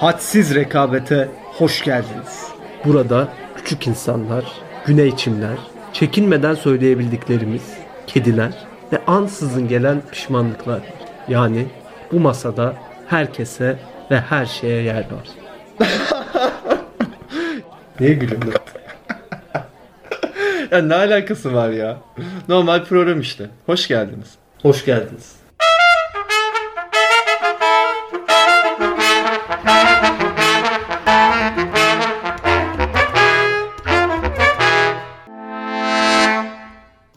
hadsiz rekabete hoş geldiniz. Burada küçük insanlar, güney çimler, çekinmeden söyleyebildiklerimiz, kediler ve ansızın gelen pişmanlıklar. Yani bu masada herkese ve her şeye yer var. Niye gülüyorsun? Ya ne alakası var ya? Normal program işte. Hoş geldiniz. Hoş geldiniz.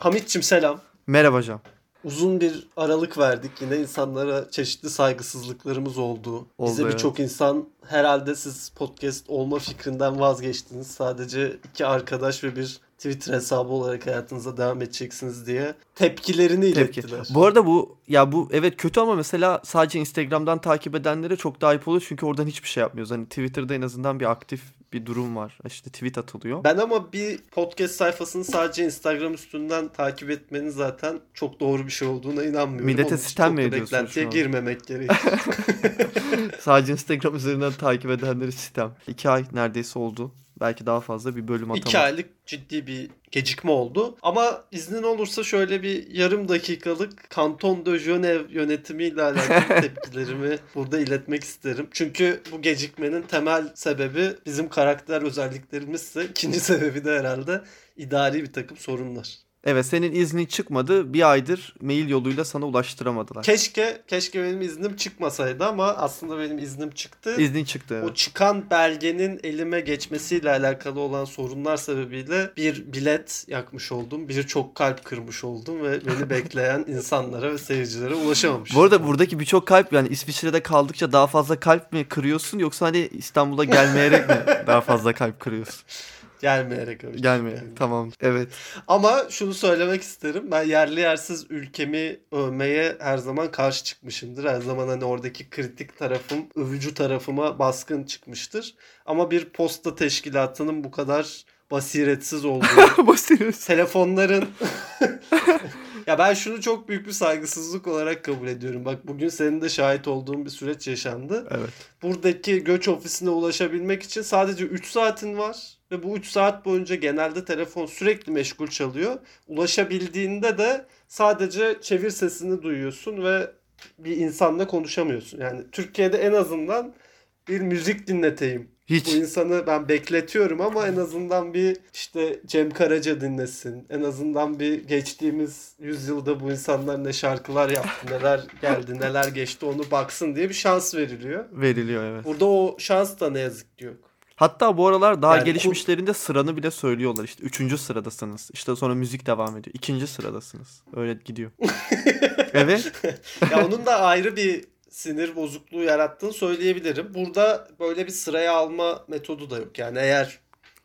Hamitçim selam. Merhaba hocam. Uzun bir aralık verdik. Yine insanlara çeşitli saygısızlıklarımız oldu. Oldu, Bize evet. birçok insan herhalde siz podcast olma fikrinden vazgeçtiniz. Sadece iki arkadaş ve bir Twitter hesabı olarak hayatınıza devam edeceksiniz diye tepkilerini Tepki. ilettiler. Bu arada bu ya bu evet kötü ama mesela sadece Instagram'dan takip edenlere çok daha ayıp oluyor çünkü oradan hiçbir şey yapmıyoruz. Hani Twitter'da en azından bir aktif bir durum var. İşte tweet atılıyor. Ben ama bir podcast sayfasını sadece Instagram üstünden takip etmenin zaten çok doğru bir şey olduğuna inanmıyorum. Millete sistem mi ediyorsun Beklentiye girmemek gerekiyor. sadece Instagram üzerinden takip edenleri sistem. İki ay neredeyse oldu. Belki daha fazla bir bölüm atamadım. İki aylık ciddi bir gecikme oldu. Ama iznin olursa şöyle bir yarım dakikalık Kanton de Genève yönetimiyle alakalı tepkilerimi burada iletmek isterim. Çünkü bu gecikmenin temel sebebi bizim karakter özelliklerimizse ikinci sebebi de herhalde idari bir takım sorunlar. Evet senin iznin çıkmadı. Bir aydır mail yoluyla sana ulaştıramadılar. Keşke keşke benim iznim çıkmasaydı ama aslında benim iznim çıktı. İznin çıktı. evet. O çıkan belgenin elime geçmesiyle alakalı olan sorunlar sebebiyle bir bilet yakmış oldum. Birçok kalp kırmış oldum ve beni bekleyen insanlara ve seyircilere ulaşamamışım. Bu arada buradaki birçok kalp yani İsviçre'de kaldıkça daha fazla kalp mi kırıyorsun yoksa hani İstanbul'a gelmeyerek mi daha fazla kalp kırıyorsun? Gelmeyerek öyle. Gelmeye. Yani. Tamam. Evet. Ama şunu söylemek isterim. Ben yerli yersiz ülkemi övmeye her zaman karşı çıkmışımdır. Her zaman hani oradaki kritik tarafım, övücü tarafıma baskın çıkmıştır. Ama bir posta teşkilatının bu kadar basiretsiz olduğu, Basıyoruz. telefonların ya ben şunu çok büyük bir saygısızlık olarak kabul ediyorum. Bak bugün senin de şahit olduğun bir süreç yaşandı. Evet. Buradaki göç ofisine ulaşabilmek için sadece 3 saatin var ve bu 3 saat boyunca genelde telefon sürekli meşgul çalıyor. Ulaşabildiğinde de sadece çevir sesini duyuyorsun ve bir insanla konuşamıyorsun. Yani Türkiye'de en azından bir müzik dinleteyim. Hiç. Bu insanı ben bekletiyorum ama en azından bir işte Cem Karaca dinlesin. En azından bir geçtiğimiz yüzyılda bu insanlar ne şarkılar yaptı, neler geldi, neler geçti onu baksın diye bir şans veriliyor. Veriliyor evet. Burada o şans da ne yazık ki yok. Hatta bu aralar daha Yani gelişmişlerinde sıranı bile söylüyorlar. İşte üçüncü sıradasınız. İşte sonra müzik devam ediyor. İkinci sıradasınız. Öyle gidiyor. evet. Ya onun da ayrı bir sinir bozukluğu yarattığını söyleyebilirim. Burada böyle bir sıraya alma metodu da yok. Yani eğer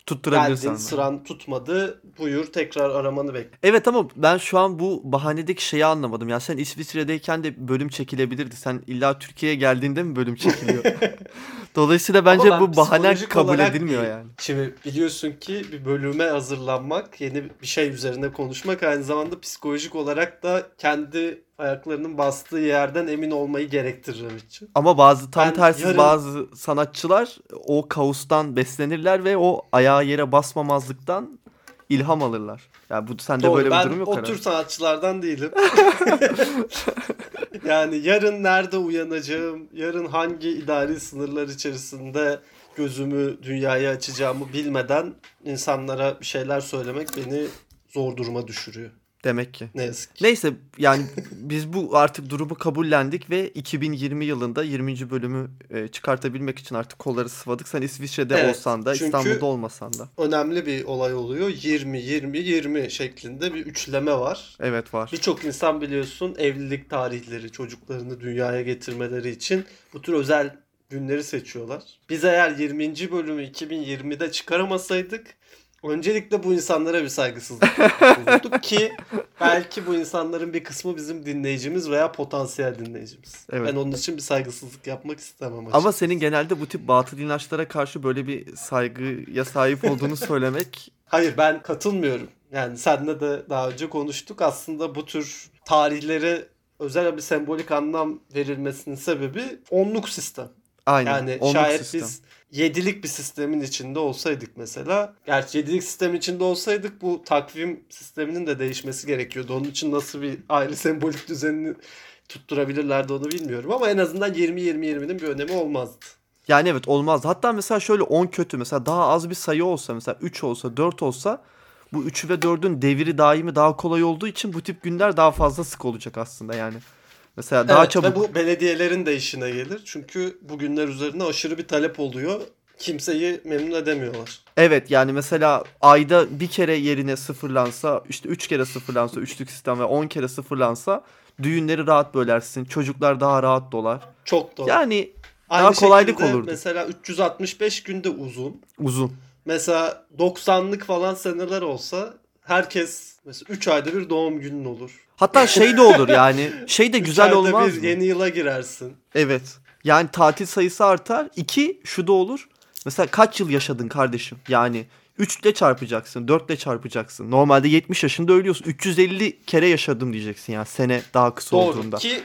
Tutturabilirsen. geldin sıran tutmadı buyur tekrar aramanı bekle. Evet ama ben şu an bu bahanedeki şeyi anlamadım. Ya sen İsviçre'deyken de bölüm çekilebilirdi. Sen illa Türkiye'ye geldiğinde mi bölüm çekiliyor? Dolayısıyla bence Ama ben bu bahane kabul edilmiyor değil. yani. Şimdi biliyorsun ki bir bölüme hazırlanmak, yeni bir şey üzerine konuşmak aynı zamanda psikolojik olarak da kendi ayaklarının bastığı yerden emin olmayı gerektirir için. Ama bazı tam Ben tersi yarın- bazı sanatçılar o kaostan beslenirler ve o ayağı yere basmamazlıktan ilham alırlar. Yani bu sende Doğru, böyle ben bir durum yok o herhalde. tür sanatçılardan değilim. yani yarın nerede uyanacağım, yarın hangi idari sınırlar içerisinde gözümü dünyaya açacağımı bilmeden insanlara bir şeyler söylemek beni zor duruma düşürüyor. Demek ki. Ne yazık ki. Neyse yani biz bu artık durumu kabullendik ve 2020 yılında 20. bölümü e, çıkartabilmek için artık kolları sıvadık. Sen İsviçre'de Evet, olsan da İstanbul'da olmasan da. Önemli bir olay oluyor. 20 20 20 şeklinde bir üçleme var. Evet var. Birçok insan biliyorsun evlilik tarihleri, çocuklarını dünyaya getirmeleri için bu tür özel günleri seçiyorlar. Biz eğer 20. bölümü 2020'de çıkaramasaydık öncelikle bu insanlara bir saygısızlık olurduk ki belki bu insanların bir kısmı bizim dinleyicimiz veya potansiyel dinleyicimiz. Evet. Ben onun için bir saygısızlık yapmak istemem Ama açıkçası. senin genelde bu tip batıl inançlara karşı böyle bir saygıya sahip olduğunu söylemek Hayır ben katılmıyorum. Yani seninle de daha önce konuştuk. Aslında bu tür tarihlere özel bir sembolik anlam verilmesinin sebebi onluk sistem. Aynen. Yani onluk şayet sistem. biz yedilik bir sistemin içinde olsaydık mesela. Gerçi yedilik sistemin içinde olsaydık bu takvim sisteminin de değişmesi gerekiyordu. Onun için nasıl bir ayrı sembolik düzenini tutturabilirlerdi onu bilmiyorum. Ama en azından 20-20-20'nin bir önemi olmazdı. Yani evet olmaz. Hatta mesela şöyle 10 kötü mesela daha az bir sayı olsa mesela 3 olsa 4 olsa bu 3'ü ve 4'ün deviri daimi daha kolay olduğu için bu tip günler daha fazla sık olacak aslında yani. Mesela daha evet, çabuk. Ve bu belediyelerin de işine gelir. Çünkü bu günler üzerine aşırı bir talep oluyor. Kimseyi memnun edemiyorlar. Evet yani mesela ayda bir kere yerine sıfırlansa işte 3 kere sıfırlansa üçlük sistem ve 10 kere sıfırlansa düğünleri rahat bölersin. Çocuklar daha rahat dolar. Çok doğru. Yani Aynı daha kolaylık olurdu. Mesela 365 günde uzun. uzun. Mesela 90'lık falan seneler olsa herkes mesela 3 ayda bir doğum günün olur. Hatta şey de olur yani. Şey de güzel ayda olmaz bir mı? yeni yıla girersin. Evet. Yani tatil sayısı artar. İki şu da olur. Mesela kaç yıl yaşadın kardeşim? Yani 3 ile çarpacaksın, 4 ile çarpacaksın. Normalde 70 yaşında ölüyorsun. 350 kere yaşadım diyeceksin yani sene daha kısa Doğru olduğunda. ki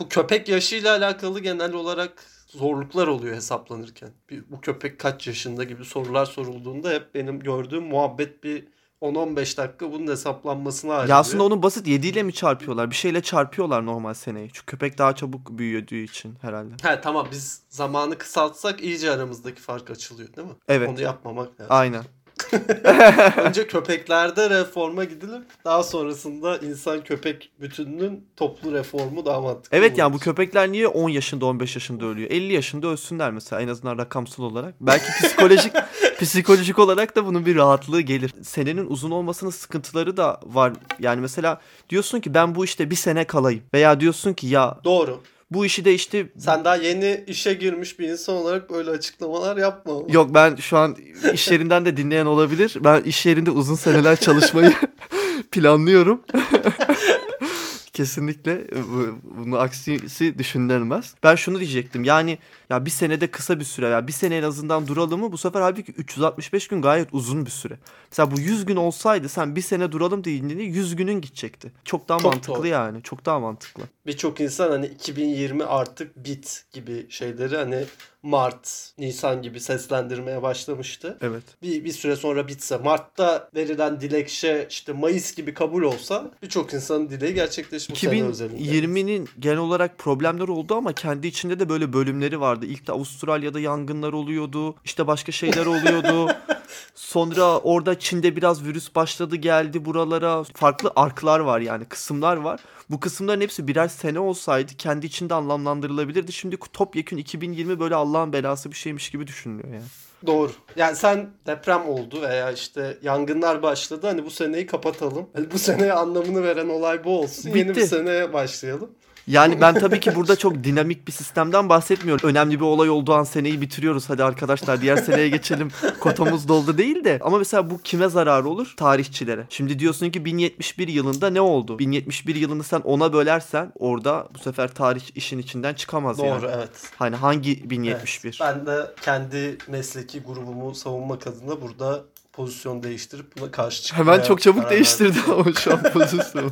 bu köpek yaşıyla alakalı genel olarak zorluklar oluyor hesaplanırken. Bir, bu köpek kaç yaşında gibi sorular sorulduğunda hep benim gördüğüm muhabbet bir 10-15 dakika bunun hesaplanmasına harcıyor. Ya aslında onu basit 7 ile mi çarpıyorlar? Bir şeyle çarpıyorlar normal seneyi. Çünkü köpek daha çabuk büyüdüğü için herhalde. He tamam biz zamanı kısaltsak iyice aramızdaki fark açılıyor değil mi? Evet. Onu yapmamak lazım. Aynen. Önce köpeklerde reforma gidilip daha sonrasında insan köpek bütününün toplu reformu daha mantıklı. Evet yani bu olur. köpekler niye 10 yaşında 15 yaşında ölüyor? 50 yaşında ölsünler mesela en azından rakamsal olarak. Belki psikolojik psikolojik olarak da bunun bir rahatlığı gelir. Senenin uzun olmasının sıkıntıları da var. Yani mesela diyorsun ki ben bu işte bir sene kalayım. Veya diyorsun ki ya Doğru. Bu işi de işte Sen daha yeni işe girmiş bir insan olarak böyle açıklamalar yapma. ama. Yok ben şu an iş yerinden de dinleyen olabilir. Ben iş yerinde uzun seneler çalışmayı planlıyorum. Kesinlikle bu- bunu aksisi düşünülmez. Ben şunu diyecektim. Yani ya bir senede kısa bir süre ya bir sene en azından duralım mı? Bu sefer halbuki 365 gün gayet uzun bir süre. Mesela bu 100 gün olsaydı sen bir sene duralım dediğinde 100 günün gidecekti. Çok daha Çok mantıklı doğru. yani. Çok daha mantıklı. Birçok insan hani 2020 artık bit gibi şeyleri hani Mart, Nisan gibi seslendirmeye başlamıştı. Evet. Bir, bir süre sonra bitse, Mart'ta verilen dilekçe işte Mayıs gibi kabul olsa birçok insanın dileği gerçekleşmiş bu sene özelinde. 2020'nin genel olarak problemler oldu ama kendi içinde de böyle bölümleri vardı. İlk de Avustralya'da yangınlar oluyordu. işte başka şeyler oluyordu. Sonra orada Çin'de biraz virüs başladı geldi buralara. Farklı arklar var yani kısımlar var. Bu kısımların hepsi birer sene olsaydı kendi içinde anlamlandırılabilirdi. Şimdi topyekün 2020 böyle Allah'ın belası bir şeymiş gibi düşünülüyor yani. Doğru. Yani sen deprem oldu veya işte yangınlar başladı hani bu seneyi kapatalım. Hani bu seneye anlamını veren olay bu olsun. Yeni bir Bitti. seneye başlayalım. Yani ben tabii ki burada çok dinamik bir sistemden bahsetmiyorum. Önemli bir olay olduğu an seneyi bitiriyoruz. Hadi arkadaşlar diğer seneye geçelim. Kotamız doldu değil de. Ama mesela bu kime zararı olur? Tarihçilere. Şimdi diyorsun ki 1071 yılında ne oldu? 1071 yılını sen ona bölersen orada bu sefer tarih işin içinden çıkamaz Doğru yani. evet. Hani hangi 1071? Evet. Ben de kendi mesleki grubumu savunmak adına burada pozisyon değiştirip buna karşı çıkmaya Hemen çok çabuk değiştirdi ama şu an pozisyonu.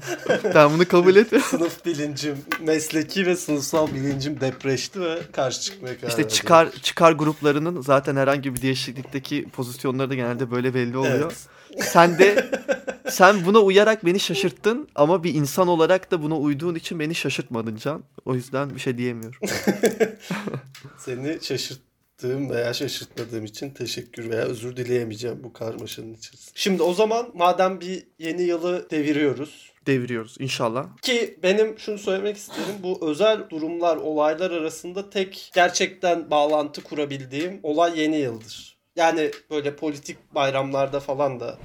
ben bunu kabul etmiyorum. Sınıf bilincim, mesleki ve sınıfsal bilincim depreşti ve karşı çıkmaya karar İşte verdim. çıkar çıkar gruplarının zaten herhangi bir değişiklikteki pozisyonları da genelde böyle belli oluyor. Evet. Sen de sen buna uyarak beni şaşırttın ama bir insan olarak da buna uyduğun için beni şaşırtmadın Can. O yüzden bir şey diyemiyorum. Seni şaşırttığım veya şaşırtmadığım için teşekkür veya özür dileyemeyeceğim bu karmaşanın içerisinde. Şimdi o zaman madem bir yeni yılı deviriyoruz. Deviriyoruz inşallah. Ki benim şunu söylemek isterim. Bu özel durumlar, olaylar arasında tek gerçekten bağlantı kurabildiğim olay yeni yıldır. Yani böyle politik bayramlarda falan da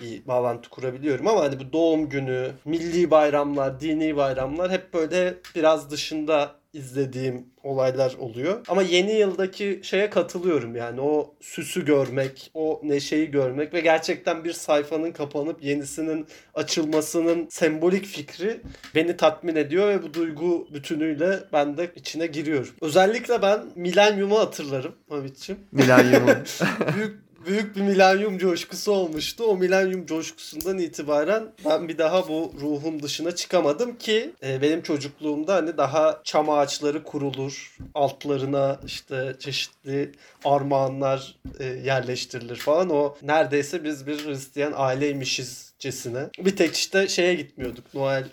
bir bağlantı kurabiliyorum ama hani bu doğum günü, milli bayramlar, dini bayramlar hep böyle biraz dışında izlediğim olaylar oluyor. Ama yeni yıldaki şeye katılıyorum yani o süsü görmek, o neşeyi görmek ve gerçekten bir sayfanın kapanıp yenisinin açılmasının sembolik fikri beni tatmin ediyor ve bu duygu bütünüyle ben de içine giriyorum. Özellikle ben milenyumu hatırlarım Hamit'ciğim. Milenyumu. Büyük büyük bir milenyum coşkusu olmuştu. O milenyum coşkusundan itibaren ben bir daha bu ruhun dışına çıkamadım ki e, benim çocukluğumda hani daha çam ağaçları kurulur. Altlarına işte çeşitli armağanlar e, yerleştirilir falan. O neredeyse biz bir Hristiyan aileymişiz cesine. Bir tek işte şeye gitmiyorduk. Noel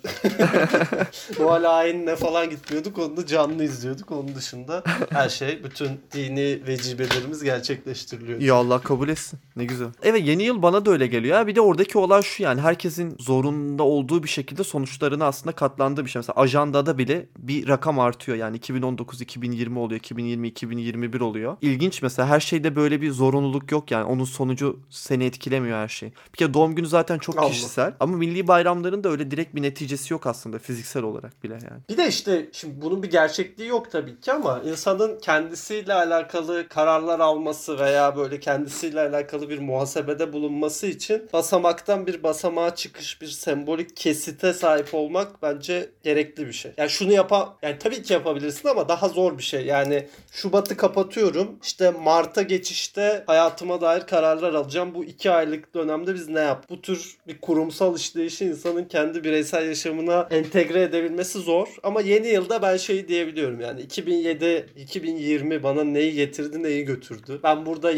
Noel ayinine falan gitmiyorduk. Onu da canlı izliyorduk. Onun dışında her şey bütün dini vecibelerimiz gerçekleştiriliyor. Ya Allah kabul etsin. Ne güzel. Evet yeni yıl bana da öyle geliyor. Ya bir de oradaki olay şu yani herkesin zorunda olduğu bir şekilde sonuçlarını aslında katlandığı bir şey. Mesela ajandada bile bir rakam artıyor. Yani 2019 2020 oluyor. 2020 2021 oluyor. İlginç mesela her şeyde böyle bir zorunluluk yok yani. Onun sonucu seni etkilemiyor her şey. Bir kere doğum günü zaten çok Allah. kişisel. Ama milli bayramların da öyle direkt bir neticesi yok aslında fiziksel olarak bile yani. Bir de işte şimdi bunun bir gerçekliği yok tabii ki ama insanın kendisiyle alakalı kararlar alması veya böyle kendisiyle alakalı bir muhasebede bulunması için basamaktan bir basamağa çıkış bir sembolik kesite sahip olmak bence gerekli bir şey. Yani şunu yapa yani tabii ki yapabilirsin ama daha zor bir şey. Yani Şubat'ı kapatıyorum. İşte Mart'a geçişte hayatıma dair kararlar alacağım. Bu iki aylık dönemde biz ne yap? Bu tür bir kurumsal işleyişi insanın kendi bireysel yaşamına entegre edebilmesi zor. Ama yeni yılda ben şey diyebiliyorum yani 2007 2020 bana neyi getirdi neyi götürdü. Ben burada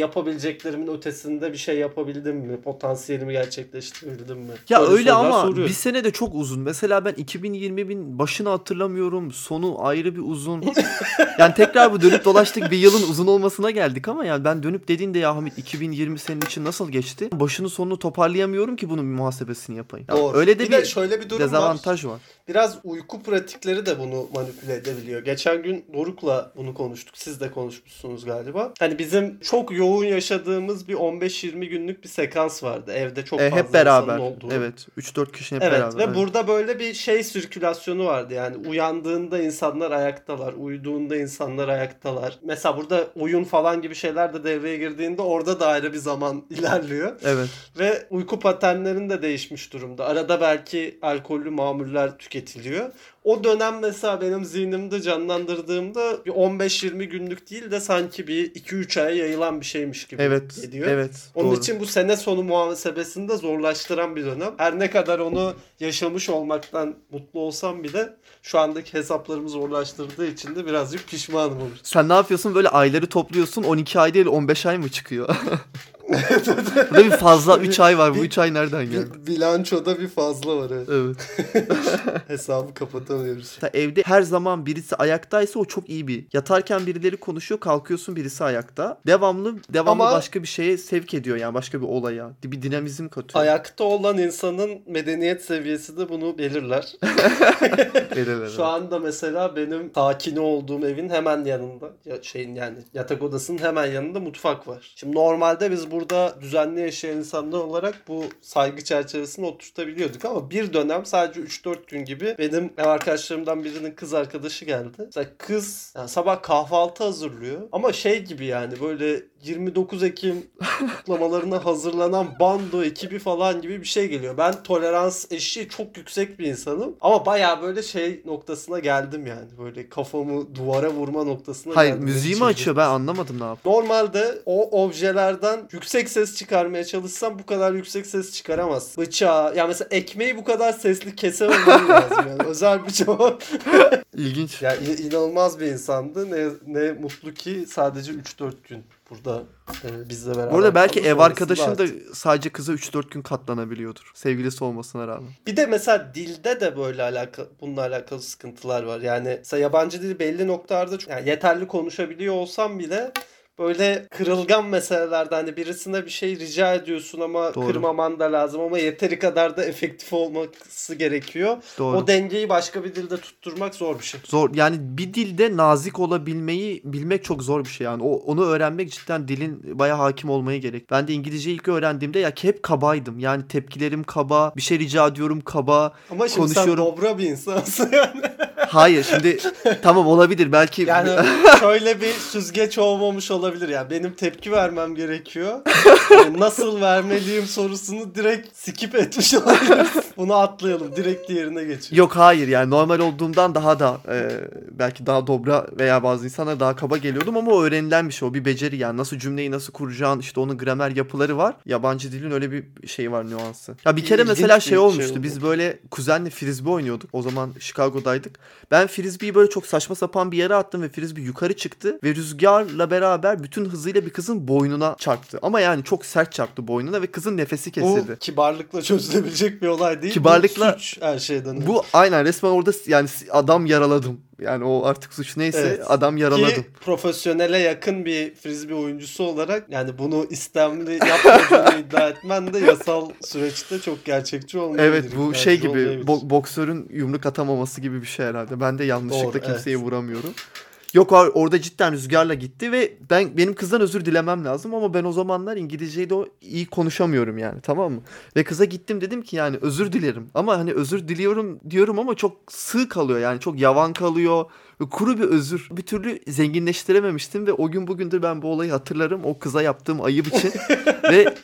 yapabileceklerimin ötesinde bir şey yapabildim mi? Potansiyelimi gerçekleştirebildim mi? Ya Böyle öyle ama soruyorum. bir sene de çok uzun. Mesela ben 2020'bin başını hatırlamıyorum. Sonu ayrı bir uzun. yani tekrar bu dönüp dolaştık bir yılın uzun olmasına geldik ama yani ben dönüp dediğinde ya Hamit 2020 senin için nasıl geçti? Başını sonunu toparlayamıyorum ki bunun bir muhasebesini yapayım. Ya Doğru. Öyle de bir, bir, de şöyle bir durum var. dezavantaj var. Biraz uyku pratikleri de bunu manipüle edebiliyor. Geçen gün Doruk'la bunu konuştuk. Siz de konuşmuşsunuz galiba. Hani bizim çok yoğun yaşadığımız bir 15-20 günlük bir sekans vardı. Evde çok E, fazla hep beraber. olduğu. Evet. 3-4 kişi hep Evet beraber. ve evet. burada böyle bir şey sirkülasyonu vardı yani uyandığında insanlar ayaktalar, uyuduğunda insanlar ayaktalar. Mesela burada oyun falan gibi şeyler de devreye girdiğinde orada da ayrı bir zaman ilerliyor. Evet. Ve uyku paternlerinin de değişmiş durumda. Arada belki alkollü mamuller tüketiliyor. O dönem mesela benim zihnimde canlandırdığımda bir 15-20 günlük değil de sanki bir 2-3 aya yayılan bir şeymiş gibi Evet. geliyor. Evet. Onun doğru. için bu sene sonu muhasebesini de zorlaştıran bir dönem. Her ne kadar onu yaşamış olmaktan mutlu olsam bile şu andaki hesaplarımı zorlaştırdığı için de birazcık pişmanım olur. Sen ne yapıyorsun? Böyle ayları topluyorsun. 12 ay değil 15 ay mı çıkıyor? Burada bir fazla 3 ay var. Bu 3 ay nereden geldi? Bilançoda bir fazla var. evet. Evet. Hesabı kapatamıyoruz. Mesela evde her zaman birisi ayaktaysa o çok iyi bir. Yatarken birileri konuşuyor, kalkıyorsun birisi ayakta. Devamlı devamlı Ama- başka bir şeye sevk ediyor yani başka bir olaya. Bir dinamizm katıyor. Ayakta olan insanın medeniyet seviyesi de bunu belirler. Şu anda mesela benim sakini olduğum evin hemen yanında ya şeyin yani yatak odasının hemen yanında mutfak var. Şimdi normalde biz burada düzenli yaşayan insanlar olarak bu saygı çerçevesini oturtabiliyorduk ama bir dönem sadece 3-4 gün gibi benim ev arkadaşlarımdan birinin kız arkadaşı geldi. Mesela kız yani sabah kahvaltı hazırlıyor ama şey gibi yani böyle 29 Ekim kutlamalarına hazırlanan bando ekibi falan gibi bir şey geliyor. Ben tolerans eşiği çok yüksek bir insanım ama baya böyle şey noktasına geldim yani. Böyle kafamı duvara vurma noktasına Hayır geldim. müziği mi açıyor ben anlamadım ne yap. Normalde o objelerden yüksek ses çıkarmaya çalışsam bu kadar yüksek ses çıkaramaz. Bıçağı, ya mesela ekmeği bu kadar sesli kesememem lazım yani. Özel çaba. İlginç. Ya in- inanılmaz bir insandı. Ne, ne mutlu ki sadece 3-4 gün burada e, bizle beraber. Bu arada belki ev arkadaşın da sadece kıza 3-4 gün katlanabiliyordur. Sevgilisi olmasına rağmen. Bir de mesela dilde de böyle alakalı bununla alakalı sıkıntılar var. Yani mesela yabancı dili belli noktalarda çok yani yeterli konuşabiliyor olsam bile böyle kırılgan meselelerde hani birisine bir şey rica ediyorsun ama Doğru. kırmaman da lazım ama yeteri kadar da efektif olması gerekiyor. Doğru. O dengeyi başka bir dilde tutturmak zor bir şey. Zor yani bir dilde nazik olabilmeyi bilmek çok zor bir şey yani. O onu öğrenmek cidden dilin bayağı hakim olmaya gerek. Ben de İngilizce ilk öğrendiğimde ya hep kabaydım. Yani tepkilerim kaba, bir şey rica ediyorum kaba. Ama şimdi sen Konuşuyorum. dobra bir insansın yani. Hayır şimdi tamam olabilir belki Yani şöyle bir süzgeç olmamış olabilir yani benim tepki vermem gerekiyor. Yani nasıl vermeliyim sorusunu direkt skip etmiş olabiliriz. Bunu atlayalım direkt diğerine geçelim. Yok hayır yani normal olduğumdan daha da e, belki daha dobra veya bazı insanlara daha kaba geliyordum ama o öğrenilen bir şey o bir beceri yani nasıl cümleyi nasıl kuracağın işte onun gramer yapıları var. Yabancı dilin öyle bir şey var nüansı. Ya bir kere İlginç mesela bir şey şey olmuştu oldu. biz böyle kuzenle frisbee oynuyorduk o zaman Chicago'daydık. Ben frisbee'yi böyle çok saçma sapan bir yere attım ve frisbee yukarı çıktı ve rüzgarla beraber bütün hızıyla bir kızın boynuna çarptı. Ama yani çok sert çarptı boynuna ve kızın nefesi kesildi. Bu kibarlıkla çözülebilecek bir olay değil. Kibarlıkla- Bu suç her şeyden. Bu aynen resmen orada yani adam yaraladım. Yani o artık suç neyse Evet. adam yaraladım. Ki profesyonele yakın bir frisbee oyuncusu olarak yani bunu istemli yapmadığını iddia etmen de yasal süreçte çok gerçekçi olmayabilir. Evet bu şey gibi bo- boksörün yumruk atamaması gibi bir şey herhalde. Ben de yanlışlıkla Doğru, kimseyi vuramıyorum. Yok or- orada cidden rüzgarla gitti ve ben benim kızdan özür dilemem lazım ama ben o zamanlar İngilizceyi de o- iyi konuşamıyorum yani tamam mı? Ve kıza gittim dedim ki yani özür dilerim ama hani özür diliyorum diyorum ama çok sığ kalıyor yani çok yavan kalıyor. Ve Kuru bir özür. Bir türlü zenginleştirememiştim ve o gün bugündür ben bu olayı hatırlarım. O kıza yaptığım ayıp için ve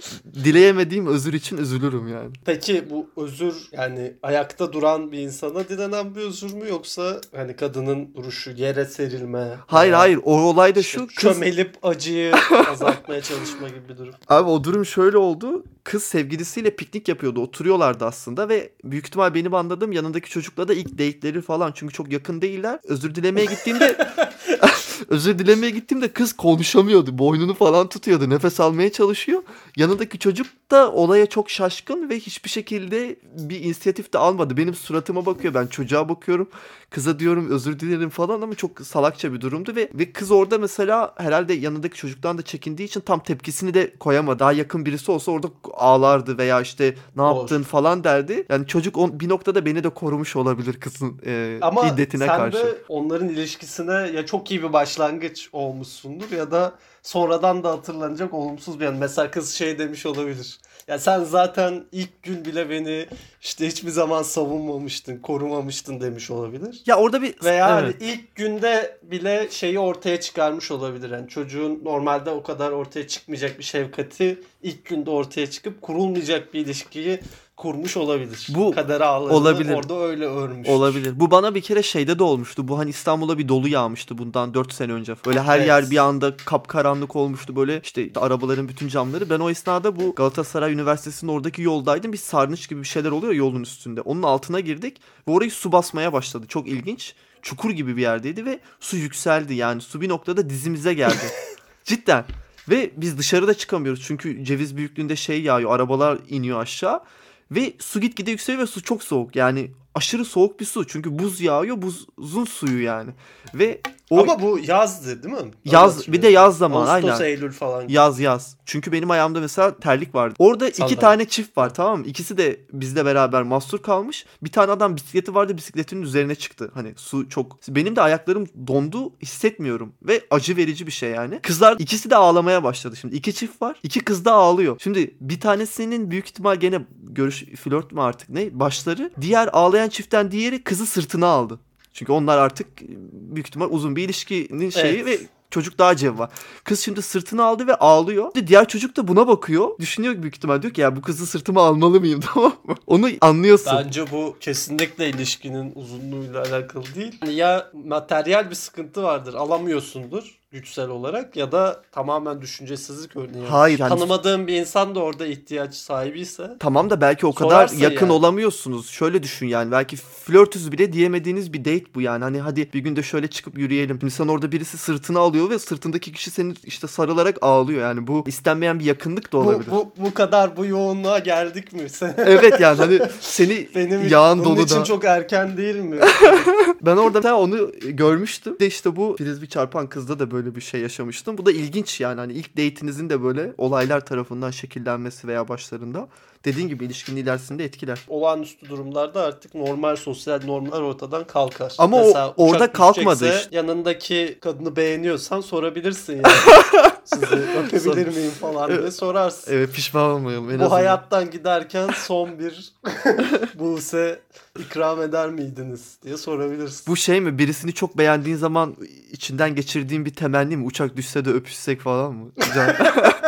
dileyemediğim özür için üzülürüm yani. Peki bu özür yani ayakta duran bir insana dilenen bir özür mü yoksa hani kadının duruşu yere serilme? Hayır hayır o olay da işte şu kız Çömelip acıyı azaltmaya çalışma gibi bir durum. Abi o durum şöyle oldu. Kız sevgilisiyle piknik yapıyordu. Oturuyorlardı aslında ve büyük ihtimal benim anladığım yanındaki çocukla da ilk date'leri falan. Çünkü çok yakın değiller. Özür dilemeye gittiğimde özür dilemeye gittiğimde kız konuşamıyordu. Boynunu falan tutuyordu. Nefes almaya çalışıyor. Yanındaki çocuk da olaya çok şaşkın ve hiçbir şekilde bir inisiyatif de almadı. Benim suratıma bakıyor. Ben çocuğa bakıyorum. Kıza diyorum özür dilerim falan ama çok salakça bir durumdu ve ve kız orada mesela herhalde yanındaki çocuktan da çekindiği için tam tepkisini de koyamadı. Daha yakın birisi olsa orada ağlardı veya işte ne yaptın falan derdi. Yani çocuk on, bir noktada beni de korumuş olabilir kızın e, Ama hiddetine sen karşı. de onların ilişkisine ya çok iyi bir başlangıç olmuşsundur ya da sonradan da hatırlanacak olumsuz bir yani mesela kız şey demiş olabilir. Ya sen zaten ilk gün bile beni işte hiçbir zaman savunmamıştın, korumamıştın demiş olabilir. Ya orada bir Veya Evet. hani ilk günde bile şeyi ortaya çıkarmış olabilir. Yani çocuğun normalde o kadar ortaya çıkmayacak bir şefkati ilk günde ortaya çıkıp kurulmayacak bir ilişkiyi kurmuş olabilir. Bu kader ağlarını olabilir. orada öyle örmüş. Olabilir. Bu bana bir kere şeyde de olmuştu. Bu hani İstanbul'a bir dolu yağmıştı bundan 4 sene önce. Böyle her Evet. yer bir anda kapkaranlık olmuştu böyle işte arabaların bütün camları. Ben o esnada bu Galatasaray Üniversitesi'nin oradaki yoldaydım. Bir sarnıç gibi bir şeyler oluyor yolun üstünde. Onun altına girdik ve orayı su basmaya başladı. Çok ilginç. Çukur gibi bir yerdeydi ve su yükseldi. Yani su bir noktada dizimize geldi. Cidden. Ve biz dışarıda çıkamıyoruz. Çünkü ceviz büyüklüğünde şey yağıyor. Arabalar iniyor aşağı. Ve su gitgide yükseliyor ve su çok soğuk. Yani aşırı soğuk bir su. Çünkü buz yağıyor. Buzun suyu yani. Ve o Ama bu yazdı değil mi? yaz bir de yaz zamanı Ağustos, aynen. Eylül falan. Yaz yaz. Çünkü benim ayağımda mesela terlik vardı. Orada iki Sandal. tane çift var tamam mı? İkisi de bizle beraber mahsur kalmış. Bir tane adam bisikleti vardı bisikletinin üzerine çıktı. Hani su çok... Benim de ayaklarım dondu hissetmiyorum. Ve acı verici bir şey yani. Kızlar ikisi de ağlamaya başladı şimdi. İki çift var. İki kız da ağlıyor. Şimdi bir tanesinin büyük ihtimal gene görüş flört mü artık ne başları. Diğer ağlayan çiftten diğeri kızı sırtına aldı. Çünkü onlar artık büyük ihtimal uzun bir ilişkinin şeyi Evet. ve çocuk daha cevva. Kız şimdi sırtını aldı ve ağlıyor. Diğer çocuk da buna bakıyor. Düşünüyor büyük ihtimal diyor ki ya bu kızı sırtıma almalı mıyım tamam mı? Onu anlıyorsun. Bence bu kesinlikle ilişkinin uzunluğuyla alakalı değil. Yani Ya materyal bir sıkıntı vardır alamıyorsundur güçsel olarak ya da tamamen düşüncesizlik örneği. Hayır, hani- Tanımadığın bir insan da orada ihtiyaç sahibiyse Tamam da belki o kadar yakın yani. olamıyorsunuz. Şöyle düşün yani belki flörtüz bile diyemediğiniz bir date bu yani. Hani hadi bir günde şöyle çıkıp yürüyelim. Sen orada birisi sırtını alıyor ve sırtındaki kişi seni işte sarılarak ağlıyor. Yani bu istenmeyen bir yakınlık da bu, olabilir. bu, bu kadar bu yoğunluğa geldik mi? Evet yani hani seni Benim bunun dolu için da. çok erken değil mi? Ben orada onu görmüştüm. De işte bu frisbee çarpan kızda da böyle bir şey yaşamıştım. Bu da ilginç yani hani ilk date'inizin de böyle olaylar tarafından şekillenmesi veya başlarında dediğin gibi ilişkinin ilerisinde etkiler. Olağanüstü durumlarda artık normal sosyal normlar ortadan kalkar. Ama o Mesela orada uçak kalkmadı işte. Yanındaki kadını beğeniyorsan sorabilirsin yani. Sizi öpebilir miyim falan diye sorarsın. Evet pişman olmayalım en Bu azından. hayattan giderken son bir Buse ikram eder miydiniz diye sorabilirsin. Bu şey mi birisini çok beğendiğin zaman içinden geçirdiğin bir temenni mi? Uçak düşse de öpüşsek falan mı? Güzel.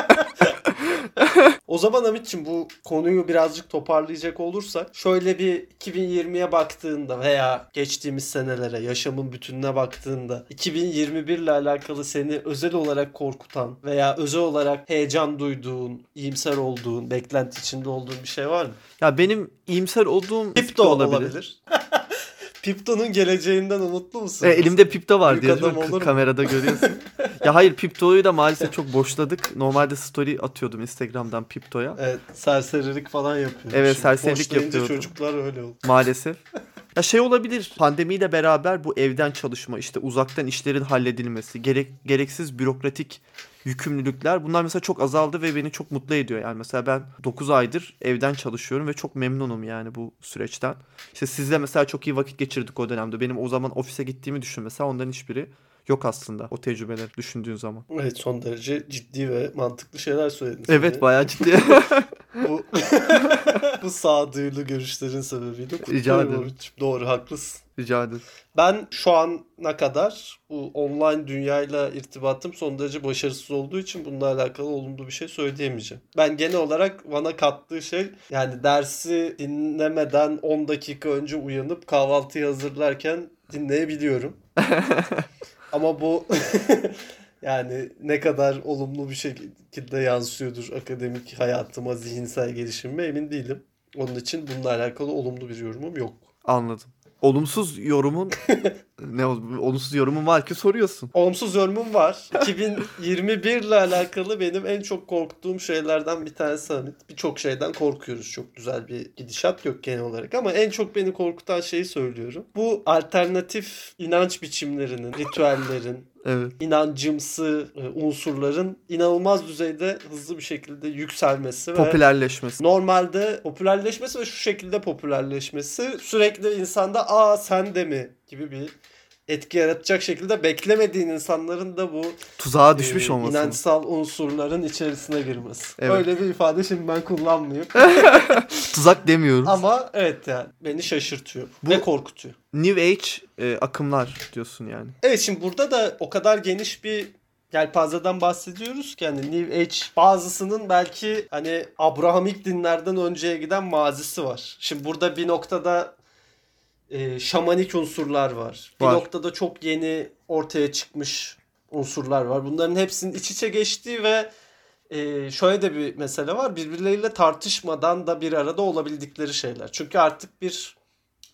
O zaman Hamit'ciğim bu konuyu birazcık toparlayacak olursak şöyle bir 2020'ye baktığında veya geçtiğimiz senelere yaşamın bütününe baktığında 2021 ile alakalı seni özel olarak korkutan veya özel olarak heyecan duyduğun, iyimser olduğun, beklenti içinde olduğun bir şey var mı? ya benim iyimser olduğum Pipto olabilir. olabilir. Pipto'nun geleceğinden umutlu musun? E, elimde Pipto var diye değil mi? kamerada görüyorsun. ya hayır Pipto'yu da maalesef çok boşladık. Normalde story atıyordum Instagram'dan Pipto'ya. Evet, serserilik falan yapıyor. Evet, Şimdi serserilik boşlayınca yapıyordu. çocuklar öyle oldu. Maalesef. Ya şey olabilir. Pandemiyle beraber bu evden çalışma, işte uzaktan işlerin halledilmesi, gerek gereksiz bürokratik yükümlülükler bunlar mesela çok azaldı ve beni çok mutlu ediyor. Yani mesela ben 9 aydır evden çalışıyorum ve çok memnunum yani bu süreçten. İşte sizle mesela çok iyi vakit geçirdik o dönemde. Benim o zaman ofise gittiğimi düşün mesela onların hiçbiri yok aslında o tecrübeler düşündüğün zaman. Evet son derece ciddi ve mantıklı şeyler söyledin. Evet bayağı ciddi. Bu, bu sağduyulu görüşlerin sebebiyle kutluyorum. Doğru haklısın. Rica ederim. Ben şu ana kadar bu online dünyayla irtibatım son derece başarısız olduğu için bununla alakalı olumlu bir şey söyleyemeyeceğim. Ben genel olarak bana kattığı şey yani dersi dinlemeden 10 dakika önce uyanıp kahvaltıyı hazırlarken dinleyebiliyorum. Ama bu yani ne kadar olumlu bir şekilde yansıyordur akademik hayatıma, zihinsel gelişimime emin değilim. Onun için bununla alakalı olumlu bir yorumum yok. Anladım. Olumsuz yorumun ne ol- olumsuz yorumun var ki soruyorsun. Olumsuz yorumum var. 2021 ile alakalı benim en çok korktuğum şeylerden bir tanesi Hamit. Birçok şeyden korkuyoruz. Çok güzel bir gidişat yok genel olarak ama en çok beni korkutan şeyi söylüyorum. Bu alternatif inanç biçimlerinin, ritüellerin, Evet. inancımsı e, unsurların inanılmaz düzeyde hızlı bir şekilde yükselmesi ve Popülerleşmesi. normalde popülerleşmesi ve şu şekilde popülerleşmesi sürekli insanda aa sen de mi gibi bir etki yaratacak şekilde beklemediğin insanların da bu Tuzağa düşmüş e, olması. inançsal unsurların içerisine girmesi. Evet. Öyle bir ifade şimdi ben kullanmayayım. Tuzak demiyoruz. Ama evet yani beni şaşırtıyor Bu- ve korkutuyor. New Age e, akımlar diyorsun yani. Evet şimdi burada da o kadar geniş bir yelpazeden bahsediyoruz ki hani New Age bazısının belki hani Abrahamik dinlerden önceye giden mazisi var. Şimdi burada bir noktada e, şamanik unsurlar var. Bir Var. noktada çok yeni ortaya çıkmış unsurlar var. Bunların hepsinin iç içe geçtiği ve e, şöyle de bir mesele var. Birbirleriyle tartışmadan da bir arada olabildikleri şeyler. Çünkü artık bir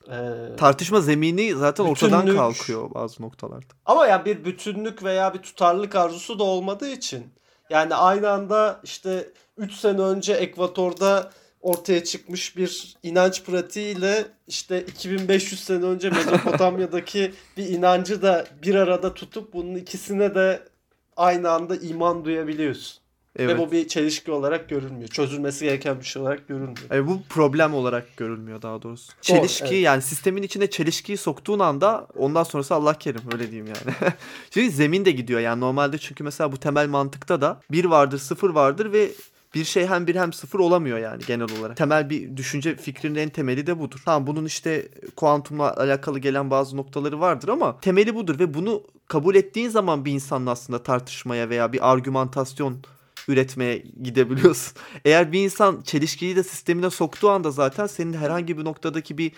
e, Tartışma zemini zaten ortadan kalkıyor bazı noktalarda. Ama ya bir bütünlük veya bir tutarlılık arzusu da olmadığı için yani aynı anda işte 3 sene önce Ekvator'da ortaya çıkmış bir inanç pratiğiyle işte 2500 sene önce Mezopotamya'daki bir inancı da bir arada tutup bunun ikisine de aynı anda iman duyabiliyorsun. Evet. Ve bu bir çelişki olarak görülmüyor. Çözülmesi gereken bir şey olarak görülmüyor. E, bu problem olarak görülmüyor daha doğrusu. Çelişki evet. yani sistemin içine çelişkiyi soktuğun anda ondan sonrası Allah kerim öyle diyeyim yani. Şimdi zemin de gidiyor yani normalde çünkü mesela bu temel mantıkta da bir vardır sıfır vardır ve bir şey hem bir hem sıfır olamıyor yani genel olarak. Temel bir düşünce fikrinin en temeli de budur. Tamam bunun işte kuantumla alakalı gelen bazı noktaları vardır ama temeli budur ve bunu kabul ettiğin zaman bir insanla aslında tartışmaya veya bir argümantasyon üretmeye gidebiliyorsun. Eğer bir insan çelişkiyi de sistemine soktuğu anda zaten senin herhangi bir noktadaki bir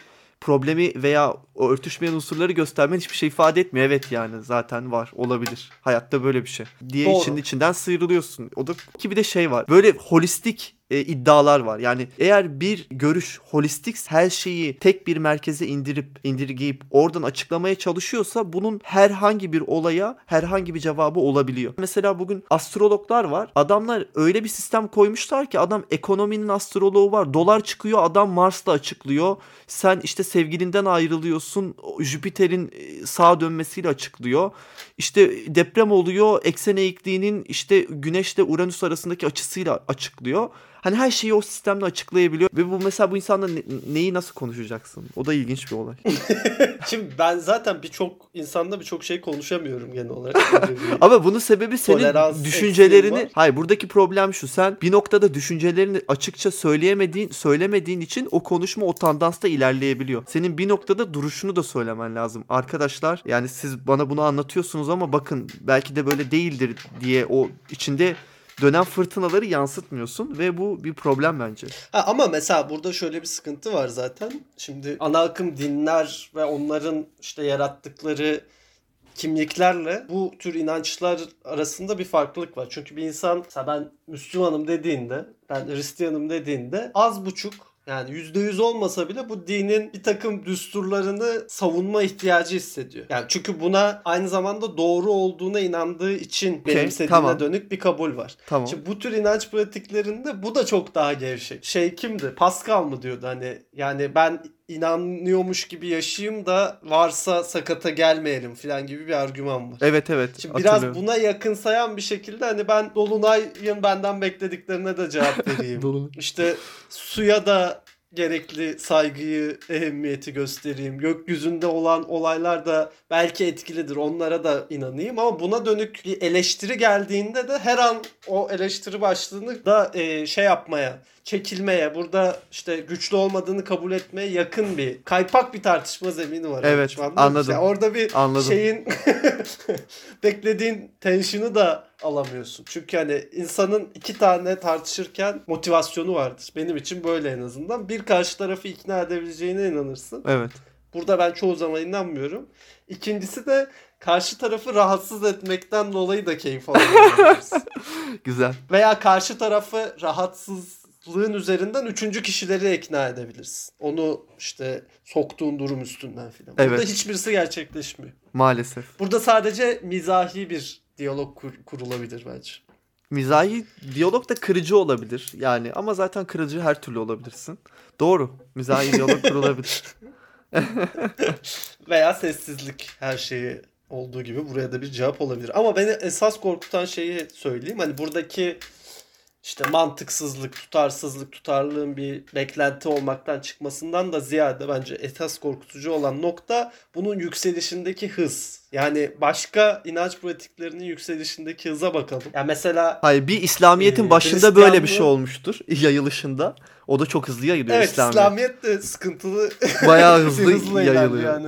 problemi veya o örtüşmeyen unsurları göstermen hiçbir şey ifade etmiyor. Evet yani zaten var olabilir. Hayatta böyle bir şey. Diye Doğru. için içinden sıyrılıyorsun. O da ki bir de şey var. Böyle holistik e, iddialar var. Yani eğer bir görüş holistik her şeyi tek bir merkeze indirip indirgeyip oradan açıklamaya çalışıyorsa bunun herhangi bir olaya herhangi bir cevabı olabiliyor. Mesela bugün astrologlar var. Adamlar öyle bir sistem koymuşlar ki adam ekonominin astroloğu var. Dolar çıkıyor adam Mars'la açıklıyor. Sen işte sevgilinden ayrılıyorsun. Jüpiter'in e, sağa dönmesiyle açıklıyor. İşte deprem oluyor. Eksen eğikliğinin işte Güneşle Uranüs arasındaki açısıyla açıklıyor. Hani her şeyi o sistemle açıklayabiliyor ve bu mesela bu insanla ne- neyi nasıl konuşacaksın? O da ilginç bir olay. Şimdi ben zaten birçok insanda birçok şey konuşamıyorum genel olarak. Ama bunun sebebi senin Tolerans düşüncelerini. Hayır buradaki problem şu. Sen bir noktada düşüncelerini açıkça söyleyemediğin söylemediğin için o konuşma o tandansta ilerleyebiliyor. Senin bir noktada duruşunu da söylemen lazım. Arkadaşlar yani siz bana bunu anlatıyorsunuz ama bakın belki de böyle değildir diye o içinde dönen fırtınaları yansıtmıyorsun ve bu bir problem bence. Ha, ama mesela burada şöyle bir sıkıntı var zaten. Şimdi ana akım dinler ve onların işte yarattıkları kimliklerle bu tür inançlar arasında bir farklılık var. Çünkü bir insan mesela ben Müslümanım dediğinde, ben Hristiyanım dediğinde az buçuk yani %100 olmasa bile bu dinin bir takım düsturlarını savunma ihtiyacı hissediyor. Yani çünkü buna aynı zamanda doğru olduğuna inandığı için Okey, benimsediğine tamam. dönük bir kabul var. Tamam. Şimdi bu tür inanç pratiklerinde bu da çok daha gevşek. Şey kimdi? Pascal mı diyordu hani yani ben inanıyormuş gibi yaşayayım da varsa sakata gelmeyelim falan gibi bir argüman var. Evet evet. Şimdi biraz buna yakınsayan bir şekilde hani ben Dolunay'ın benden beklediklerine de cevap vereyim. İşte suya da gerekli saygıyı, ehemmiyeti göstereyim. Gökyüzünde olan olaylar da belki etkilidir. Onlara da inanayım ama buna dönük bir eleştiri geldiğinde de her an o eleştiri başlığını da e, şey yapmaya, çekilmeye, burada işte güçlü olmadığını kabul etmeye yakın bir kaypak bir tartışma zemini var. Evet, anladım. Yani orada bir Anladım. şeyin beklediğin tension'ı da alamıyorsun. Çünkü hani insanın iki tane tartışırken motivasyonu vardır. Benim için böyle en azından. Bir karşı tarafı ikna edebileceğine inanırsın. Evet. Burada ben çoğu zaman inanmıyorum. İkincisi de karşı tarafı rahatsız etmekten dolayı da keyif alabilirsin. Güzel. Veya karşı tarafı rahatsızlığın üzerinden üçüncü kişileri ikna edebilirsin. Onu işte soktuğun durum üstünden filan. Burada Evet. hiçbirisi gerçekleşmiyor. Maalesef. Burada sadece mizahi bir diyalog kur- kurulabilir bence. Mizahi diyalog da kırıcı olabilir. Yani ama zaten kırıcı her türlü olabilirsin. Doğru. Mizahi diyalog kurulabilir. Veya sessizlik her şeyi olduğu gibi buraya da bir cevap olabilir. Ama beni esas korkutan şeyi söyleyeyim. Hani buradaki işte mantıksızlık, tutarsızlık, tutarlılığın bir beklenti olmaktan çıkmasından da ziyade bence esas korkutucu olan nokta bunun yükselişindeki hız. Yani başka inanç pratiklerinin yükselişindeki hıza bakalım. Yani mesela Hayır bir İslamiyet'in Ee, başında böyle bir şey olmuştur. Yayılışında. O da çok hızlı yayılıyor Evet İslamiyet. İslamiyet de sıkıntılı Bayağı hızlı, ilerliyor yayılıyor. Yani.